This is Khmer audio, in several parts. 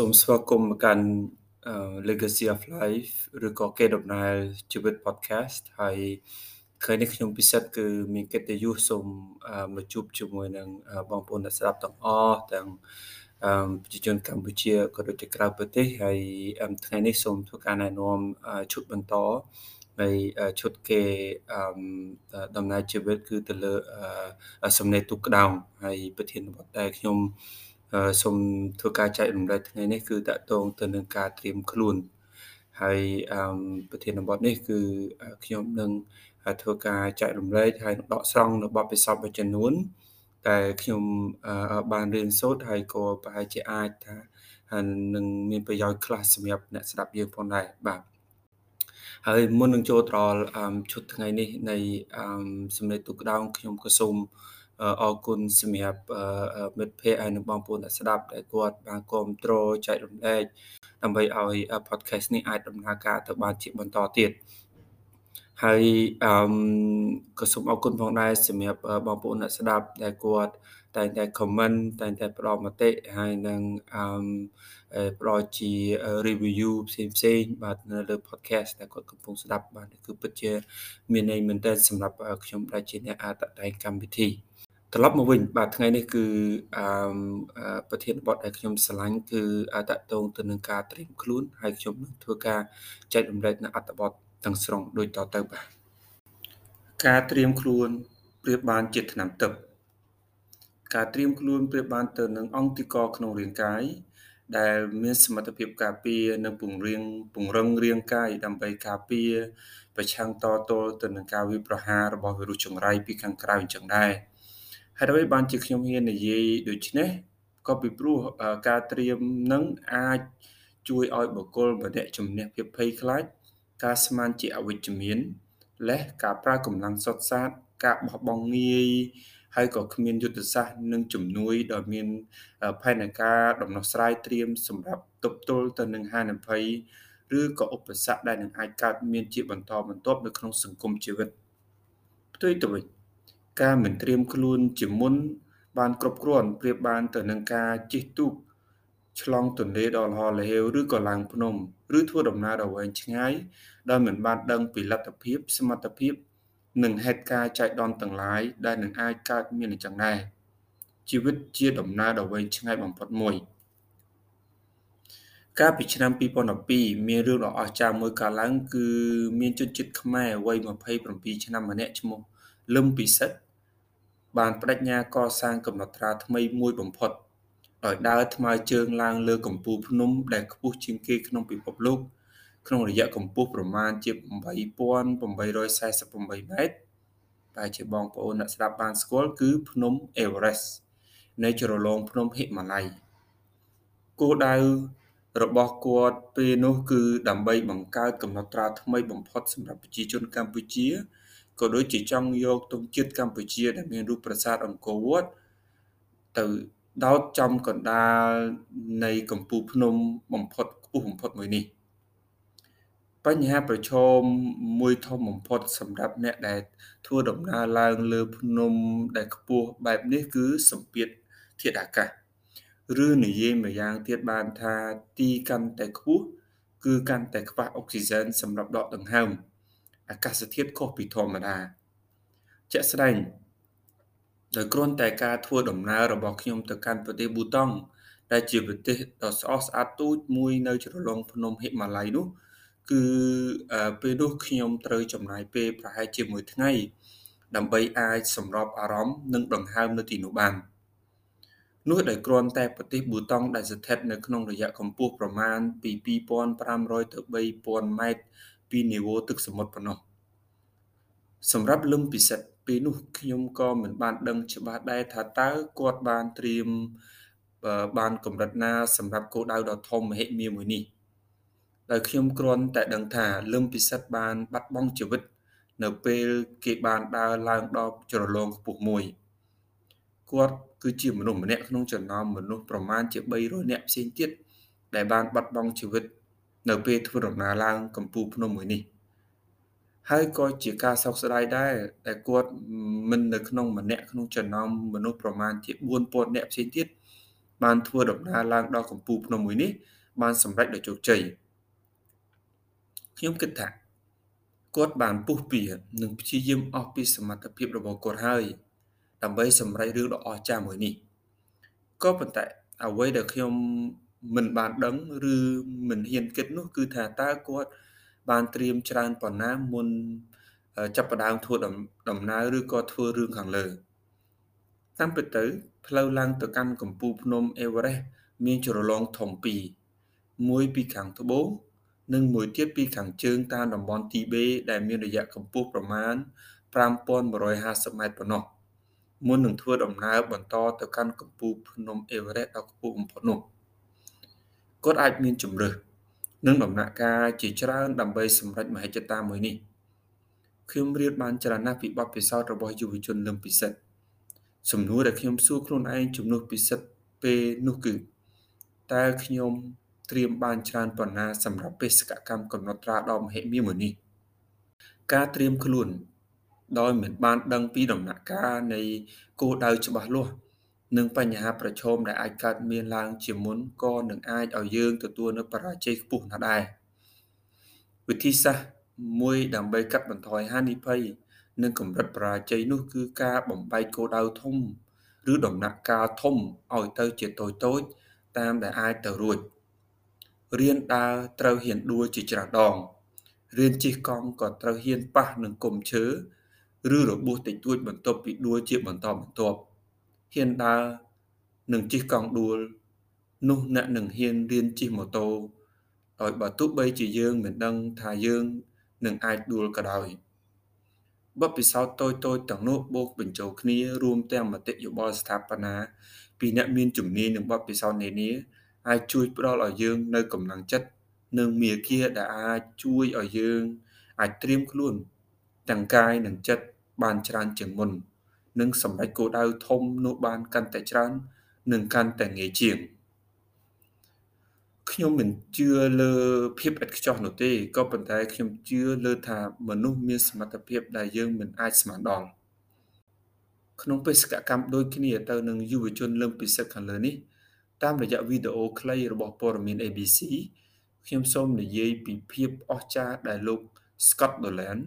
សូមស្វាគមន៍មកកាន់ Legacy of Life ឬក៏កេរដំណែលជីវិត podcast ហើយថ្ងៃនេះខ្ញុំពិសិដ្ឋគឺមានកិត្តិយសសូមមកជួបជាមួយនឹងបងប្អូនអ្នកស្ដាប់ទាំងអស់ទាំងប្រជាជនកម្ពុជាក៏ដូចជាក្រៅប្រទេសហើយថ្ងៃនេះសូមធ្វើការណែនាំឈុតបន្តហើយឈុតគេដំណើរជីវិតគឺទៅលើសំណេរទុកក្តោងហើយប្រធានបទដែលខ្ញុំ សូមធ្វើការចែករំលែកថ្ងៃនេះគឺតកតងទៅនឹងការត្រៀមខ្លួនហើយប្រធានបទនេះគឺខ្ញុំនឹងធ្វើការចែករំលែកហើយដកស្រង់នៅបទពិសោធន៍មួយចំនួនតែខ្ញុំបានរៀនសូត្រហើយក៏ប្រហែលជាអាចថានឹងមានប្រយោជន៍ខ្លះសម្រាប់អ្នកស្ដាប់យើងផងដែរបាទហើយមុននឹងចូលដល់ឈុតថ្ងៃនេះនៃសម្លេងទូកដោងខ្ញុំក៏សូម អរគុណសម្រាប់មិត្តភ័ក្តិហើយនិងបងប្អូនដែលស្ដាប់ដែលគាត់បានគ្រប់គ្រងចែករំលែកដើម្បីឲ្យ podcast នេះអាចដំណើរការទៅបានជាបន្តទៀតហើយអឺក៏សូមអរគុណផងដែរសម្រាប់បងប្អូនអ្នកស្ដាប់ដែលគាត់តែងតែ comment តែងតែផ្ដល់មតិហើយនឹងអឺផ្ដល់ជា review ផ្សេងផ្សេងបាទនៅលើ podcast ដែលគាត់កំពុងស្ដាប់បាទគឺពិតជា មានន័យមែនទែនសម្រាប់ខ្ញុំដែលជាអ្នកអតតែងកម្មវិធី ត្រឡប់មកវិញបាទថ្ងៃនេះគឺអឺប្រធានបទដែលខ្ញុំឆ្លាញ់គឺតកតងទៅនឹងការត្រៀមខ្លួនហើយខ្ញុំនឹងធ្វើការចែករំលែកនៅអត្ថបទទាំងស្រុងដូចតទៅបាទការត្រៀមខ្លួនប្រៀបបានជាថ្នាំទឹកការត្រៀមខ្លួនប្រៀបបានទៅនឹងអង្គតិកក្នុងរាងកាយដែលមានសមត្ថភាពការពារនិងពង្រៀងពង្រឹងរាងកាយដើម្បីការពារប្រឆាំងតទល់ទៅនឹងការវាយប្រហាររបស់វីរុសចង្រៃពីខាងក្រៅអញ្ចឹងដែរ ហេតុអ្វីបានជាខ្ញុំហ៊ាននិយាយដូចនេះក៏ពីព្រោះការត្រៀមនឹងអាចជួយឲ្យបុគ្គលម្នាក់ជំនះភាពភ័យខ្លាចការស្មានជាអវិជ្ជមានលេះការប្រើកម្លាំងសុទ្ធសាធការបោះបង់ងាយហើយក៏គ្មានយុទ្ធសាស្ត្រនិងជំនួយដ៏មានផែនការដំណោះស្រាយត្រៀមសម្រាប់ទប់ទល់ទៅនឹងហានិភ័យឬក៏ឧបសគ្គដែលនឹងអាចកើតមានជាបន្តបន្ទាប់នៅក្នុងសង្គមជីវិតផ្ទុយទៅវិញ ការមិនត្រៀមខ្លួនជាមុន បានគ្រប់គ្រាន់ប្រៀបបានទៅនឹងការជិះទូកឆ្លងទន្លេដ៏ល្ហល្ហេវឬក៏ឡើងភ្នំ ឬធ្វើដំណើរដ៏វែងឆ្ងាយដោយមិនបានដឹងពីលទ្ធភាព សមត្ថភាព និងហេតុការណ៍ចៃដន្យទាំងឡាយដែលនឹងអាចកើតមានអញ្ចឹងដែរជីវិតជាដំណើរដ៏វែងឆ្ងាយបំផុតមួយ កាលពីឆ្នាំ2012មានរឿងដ៏អស្ចារ្យមួយកើតឡើងគឺមានជនជាតិខ្មែរវ័យ27ឆ្នាំម្នាក់ឈ្មោះលឹមពិសិដ្ឋ បានបដិញ្ញាកសាងកំណត់ត្រាថ្មីមួយបំផុតដោយដើរថ្មើរជើងឡើងលើកំពូលភ្នំដែលខ្ពស់ជាងគេក្នុងពិភពលោក ក្នុងរយៈកម្ពស់ប្រមាណជា8848ម៉ែត្រតែជាបងប្អូនអ្នកស្ដាប់បានស្គាល់គឺភ្នំអេវរ៉េសនៅជ្រលងភ្នំហិមាល័យគោលដៅរបស់គាត់ពេលនោះគឺដើម្បីបង្កើតកំណត់ត្រាថ្មីបំផុតសម្រាប់ប្រជាជនកម្ពុជា ក៏ដូចជាចង់យកទង់ជាតិកម្ពុជា ដែលមានរូបប្រាសាទអង្គរវត្តទៅដោតចំកណ្ដាលនៃកំពូលភ្នំបំផុតខ្ពស់បំផុតមួយនេះបញ្ហាប្រឈមមួយធំបំផុត សម្រាប់អ្នកដែលធ្វើដំណើរឡើងលើភ្នំដែលខ្ពស់បែបនេះគឺសម្ពាធធាតុអាកាសឬនិយាយម្យ៉ាងទៀតបានថាទីកាន់តែខ្ពស់គឺកាន់តែខ្វះអុកស៊ីហ្សែនសម្រាប់ដកដង្ហើម អាកាសធាតុខុសពីធម្មតាជាក់ស្ដែងដោយគ្រាន់តែការធ្វើដំណើររបស់ខ្ញុំទៅកាន់ប្រទេសប៊ូតង់ដែលជាប្រទេសដ៏ស្រស់ស្អាតទូចមួយនៅជ្រលងភ្នំហិមាល័យនោះគឺពេលនោះខ្ញុំត្រូវចំណាយពេលប្រហែលជាមួយថ្ងៃដើម្បីអាចសម្របអារម្មណ៍និងដង្ហើមនៅទីនោះបាននោះដែលគ្រាន់តែប្រទេសប៊ូតង់ដែលស្ថិតនៅក្នុងរយៈកម្ពស់ប្រមាណពី2500ទៅ3000ម៉ែត្រ ពីនីវ៉ូទឹកសមុទ្រប៉ុណ្ណោះសម្រាប់លឹមពិសិដ្ឋពេលនោះខ្ញុំក៏មិនបានដឹងច្បាស់ដែរថាតើគាត់បានត្រៀមបានកម្រិតណាសម្រាប់គោលដៅដ៏ធំមហិមាមួយនេះដោយខ្ញុំគ្រាន់តែដឹងថាលឹមពិសិដ្ឋបានបាត់បង់ជីវិត នៅពេលគេបានដើរឡើងដល់ជ្រលងខ្ពស់មួយគាត់គឺជាមនុស្សម្នាក់ក្នុងចំណោមមនុស្សប្រមាណជា300នាក់ផ្សេងទៀតដែលបានបាត់បង់ជីវិត នៅពេលធ្វើដំណើរឡើងកំពូលភ្នំមួយនេះ ហើយក៏ជាការសោកស្ដាយដែរដែលគាត់មិននៅក្នុងម្នាក់ក្នុងចំណោមមនុស្សប្រមាណជា4000នាក់ផ្សេងទៀតបានធ្វើដំណើរឡើងដល់កំពូលភ្នំមួយនេះ បានសម្រេចដោយជោគជ័យខ្ញុំគិតថាគាត់បានពុះពៀនិងព្យាយាមអស់ពីសមត្ថភាពរបស់គាត់ហើយដើម្បីសម្រេចរឿងដ៏អស្ចារ្យមួយនេះក៏ប៉ុន្តែអ្វីដែលខ្ញុំ មិនបានដឹងឬមិនហ៊ានគិតនោះគឺថាតើគាត់បានត្រៀមច្រើនប៉ុណ្ណាមុនចាប់ផ្ដើមធ្វើដំណើរឬក៏ធ្វើរឿងខាងលើតាមពិតទៅផ្លូវឡើងទៅកាន់កំពូលភ្នំអេវរ៉េសមានជ្រលងធំពីរមួយពីខាងត្បូងនិងមួយទៀតពីខាងជើងតាមតំបន់ទីបេដែលមានរយៈកម្ពស់ប្រមាណ5150ម៉ែត្រប៉ុណ្ណោះមុននឹងធ្វើដំណើរបន្តទៅកាន់កំពូលភ្នំអេវរ៉េសដ៏ខ្ពស់បំផុតនោះ គាត់អាចមានជំរើសនិងដំណាក់កាលជាច្រើនដើម្បីសម្រេចមហិច្ឆតាមួយនេះខ្ញុំរៀនបានច្រើនណាស់ពីបទពិសោធន៍របស់យុវជនលឹមពិសិដ្ឋសំណួរដែលខ្ញុំសួរខ្លួនឯងជំនួសពិសិដ្ឋពេលនោះគឺតើខ្ញុំត្រៀមបានច្រើនប៉ុណ្ណាសម្រាប់បេសកកម្មកំណត់ត្រាដ៏មហិមាមួយនេះការត្រៀមខ្លួនដោយមិនបានដឹងពីដំណាក់កាលនៃគោលដៅច្បាស់លាស់ និងបញ្ហាប្រឈមដែលអាចកើតមានឡើងជាមុនក៏នឹងអាចឲ្យយើងទទួលនូវបរាជ័យខ្ពស់ណាស់ដែរវិធីសាស្ត្រមួយដើម្បីកាត់បន្ថយហានិភ័យនិងកម្រិតបរាជ័យនោះគឺការបំបែកគោលដៅធំ ឬដំណាក់កាលធំឲ្យទៅជាតូចតូចតាមដែលអាចទៅរួចរៀនដើរត្រូវហ៊ានដួលជាច្រើនដងរៀនជិះកង់ក៏ត្រូវហ៊ានប៉ះនឹងគុំឈើឬរបួសតិចតួចបន្ទាប់ពីដួលជាបន្តបន្ទាប់ ហ៊ានដើរនិងជិះកង់ដួល នោះអ្នកនឹងហ៊ានរៀនជិះម៉ូតូដោយបើទោះបីជាយើងមិនដឹងថាយើងនឹងអាចដួលក៏ដោយបទពិសោធន៍តូចតូចទាំងនោះបូកបញ្ចូលគ្នារួមទាំងមតិយោបល់ស្ថាបនាពីអ្នកមានជំនាញនិងបទពិសោធន៍នានាអាចជួយផ្ដល់ឲ្យយើងនៅកម្លាំងចិត្តនិងមាគ៌ាដែលអាចជួយឲ្យយើង អាចត្រៀមខ្លួនទាំងកាយនិងចិត្តបានច្រើនជាងមុន និងសម្រេចគោលដៅធំនោះបានកាន់តែច្រើន និងកាន់តែងាយជាងខ្ញុំមិនជឿលើភាពឥតខ្ចោះនោះទេក៏ប៉ុន្តែខ្ញុំជឿលើថាមនុស្សមានសមត្ថភាពដែលយើងមិនអាចស្មានដល់ក្នុងបេសកកម្មដូចគ្នាទៅនឹងយុវជនលើមពិសិដ្ឋខាងលើនេះតាមរយៈវីដេអូខ្លីរបស់ព័ត៌មាន ABC ខ្ញុំសូមនិយាយពីភាពអស្ចារ្យដែលលោក Scott Dolan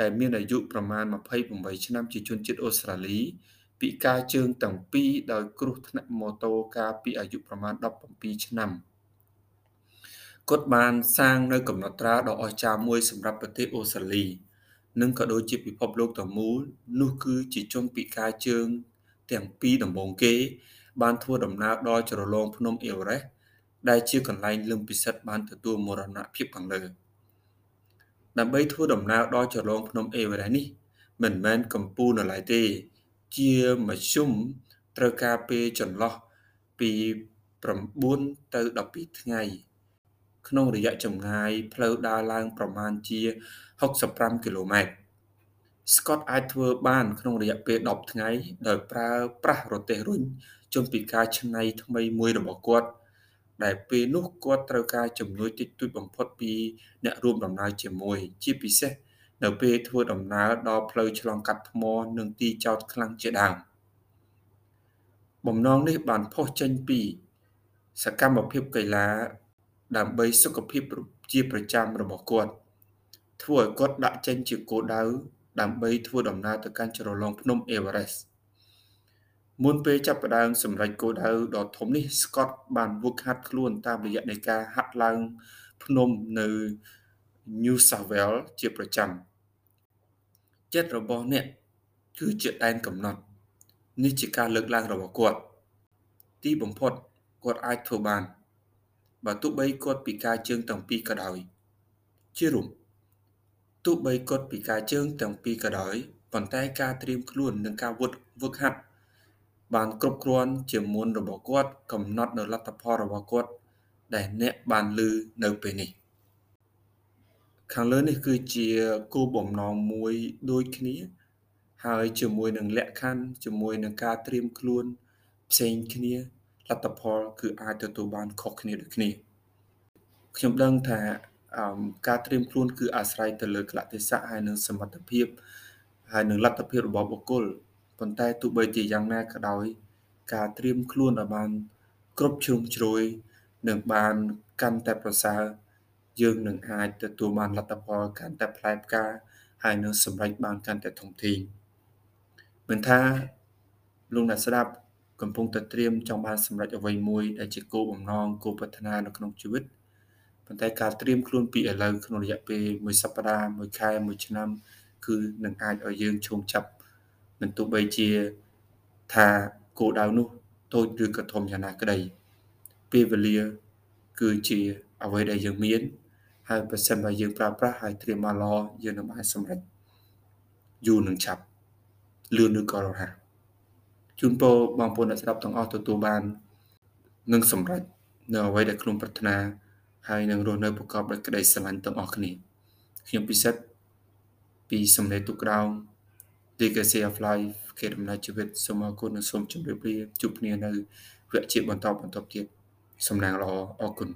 ដែលមានអាយុប្រមាណ28ឆ្នាំជាជនជាតិអូស្ត្រាលីពិការជើងទាំងពីរដោយគ្រោះថ្នាក់ម៉ូតូកាលពីអាយុប្រមាណ17ឆ្នាំគាត់បានសាងនៅកំណត់ត្រាដ៏អស្ចារ្យមួយសម្រាប់ប្រទេសអូស្ត្រាលី និងក៏ដូចជាពិភពលោកទាំងមូលនោះគឺជាជនពិការជើងទាំងពីរដំបូងគេ បានធ្វើដំណើរដល់ជ្រលងភ្នំអេវរ៉េសដែលជាកន្លែងលឹមពិសិដ្ឋបានទទួលមរណភាពខាងលើ ដើម្បីធ្វើដំណើរដល់ជ្រលងភ្នំអេវរ៉េសនេះ មិនមែនកំពូលនៅឡើយទេ ជាមធ្យមត្រូវការពេលចន្លោះពី9ទៅ12ថ្ងៃ ក្នុងរយៈចម្ងាយផ្លូវដើរឡើងប្រមាណជា65គីឡូម៉ែត្រ Scott អាចធ្វើបានក្នុងរយៈពេល10ថ្ងៃដោយប្រើប្រាស់រទេះរុញជនពិការច្នៃថ្មីមួយរបស់គាត់ ដែលពេលនោះគាត់ត្រូវការជំនួយតិចតួចបំផុតពីអ្នករួមដំណើរជាមួយជាពិសេសនៅពេលធ្វើដំណើរដល់ផ្លូវឆ្លងកាត់ថ្មនិងទីចោតខ្លាំងជាដើមបំណងនេះបានផុសចេញពី សកម្មភាពកីឡា ដើម្បីសុខភាពជាប្រចាំរបស់គាត់ធ្វើឲ្យគាត់ដាក់ចេញជាគោលដៅដើម្បីធ្វើដំណើរទៅកាន់ជ្រលងភ្នំអេវរ៉េសต์ មុនពេលចាប់ផ្ដើមសម្រេចគោលដៅដ៏ធំនេះ Scott បានវឹកហាត់ខ្លួនតាមរយៈនៃការហាត់ឡើងភ្នំនៅ New South Wales ជាប្រចាំចិត្តរបស់អ្នកគឺជាដែនកំណត់ នេះជាការលើកឡើងរបស់គាត់ ទីបំផុតគាត់អាចធ្វើបានបើទោះបីគាត់ពិការជើងទាំងពីរក៏ដោយ ជារួមទោះបីគាត់ពិការជើងទាំងពីរក៏ដោយប៉ុន្តែការត្រៀមខ្លួននិងការវឹកវឹកហាត់ បានគ្រប់គ្រាន់ជាមុនរបស់គាត់កំណត់នៅលទ្ធផលរបស់គាត់ ដែលអ្នកបានឮនៅពេលនេះ ខាងលើនេះគឺជាគោលបំណងមួយដូចគ្នា ហើយជាមួយនឹងលក្ខខណ្ឌជាមួយនឹងការត្រៀមខ្លួនផ្សេងគ្នាលទ្ធផលគឺអាចទទួលបានខុសគ្នាដូចគ្នាខ្ញុំដឹងថាការត្រៀមខ្លួនគឺអាស្រ័យទៅលើកលៈទេសៈហើយនិងសមត្ថភាពហើយនិងលទ្ធភាពរបស់បុគ្គល ប៉ុន្តែទោះបីជាយ៉ាងណាក៏ដោយ ការត្រៀមខ្លួនឲ្យបាន គ្រប់ជ្រុងជ្រោយនឹងបានកាន់តែប្រសើរយើងនឹងអាចទទួលបានលទ្ធផលកាន់តែផ្លែផ្កាហើយនឹងសម្រេចបានកាន់តែធំធេងមិនថាលោកអ្នកស្ដាប់កំពុងតែត្រៀមចង់បានសម្រេចអ្វីមួយដែលជាគោលបំណងគោលប្រាថ្នានៅក្នុងជីវិតប៉ុន្តែការត្រៀមខ្លួនពីឥឡូវក្នុងរយៈពេលមួយសប្តាហ៍មួយខែមួយឆ្នាំ គឺនឹងអាចឲ្យយើងឈោងចាប់ មិនទោះបីជាថាគោលដៅនោះតូចឬក៏ធំយ៉ាងណាក្តីពេលវេលាគឺជាអ្វីដែលយើងមានហើយប្រសិនបើយើងប្រើប្រាស់ហើយត្រៀមមកល្អយើងនឹងអាចសម្រេចយូរនឹងឆាប់លឿនឬក៏រហ័សជូនពរបងប្អូនអ្នកស្ដាប់ទាំងអស់ទទួលបាននឹងសម្រេចនៅអ្វីដែលខ្លួនប្រាថ្នាហើយនឹងរស់នៅប្រកបដោយក្តីស្រឡាញ់ទាំងអស់គ្នាខ្ញុំពិសិដ្ឋពីសំឡេងទុកក្រោម Legacy of Life គេដំណើរជីវិតសូមអរគុណនិងសូមជម្រាបលាជួបគ្នានៅវគ្គជាបន្តបន្តទៀតសំណាងល្អអរគុណ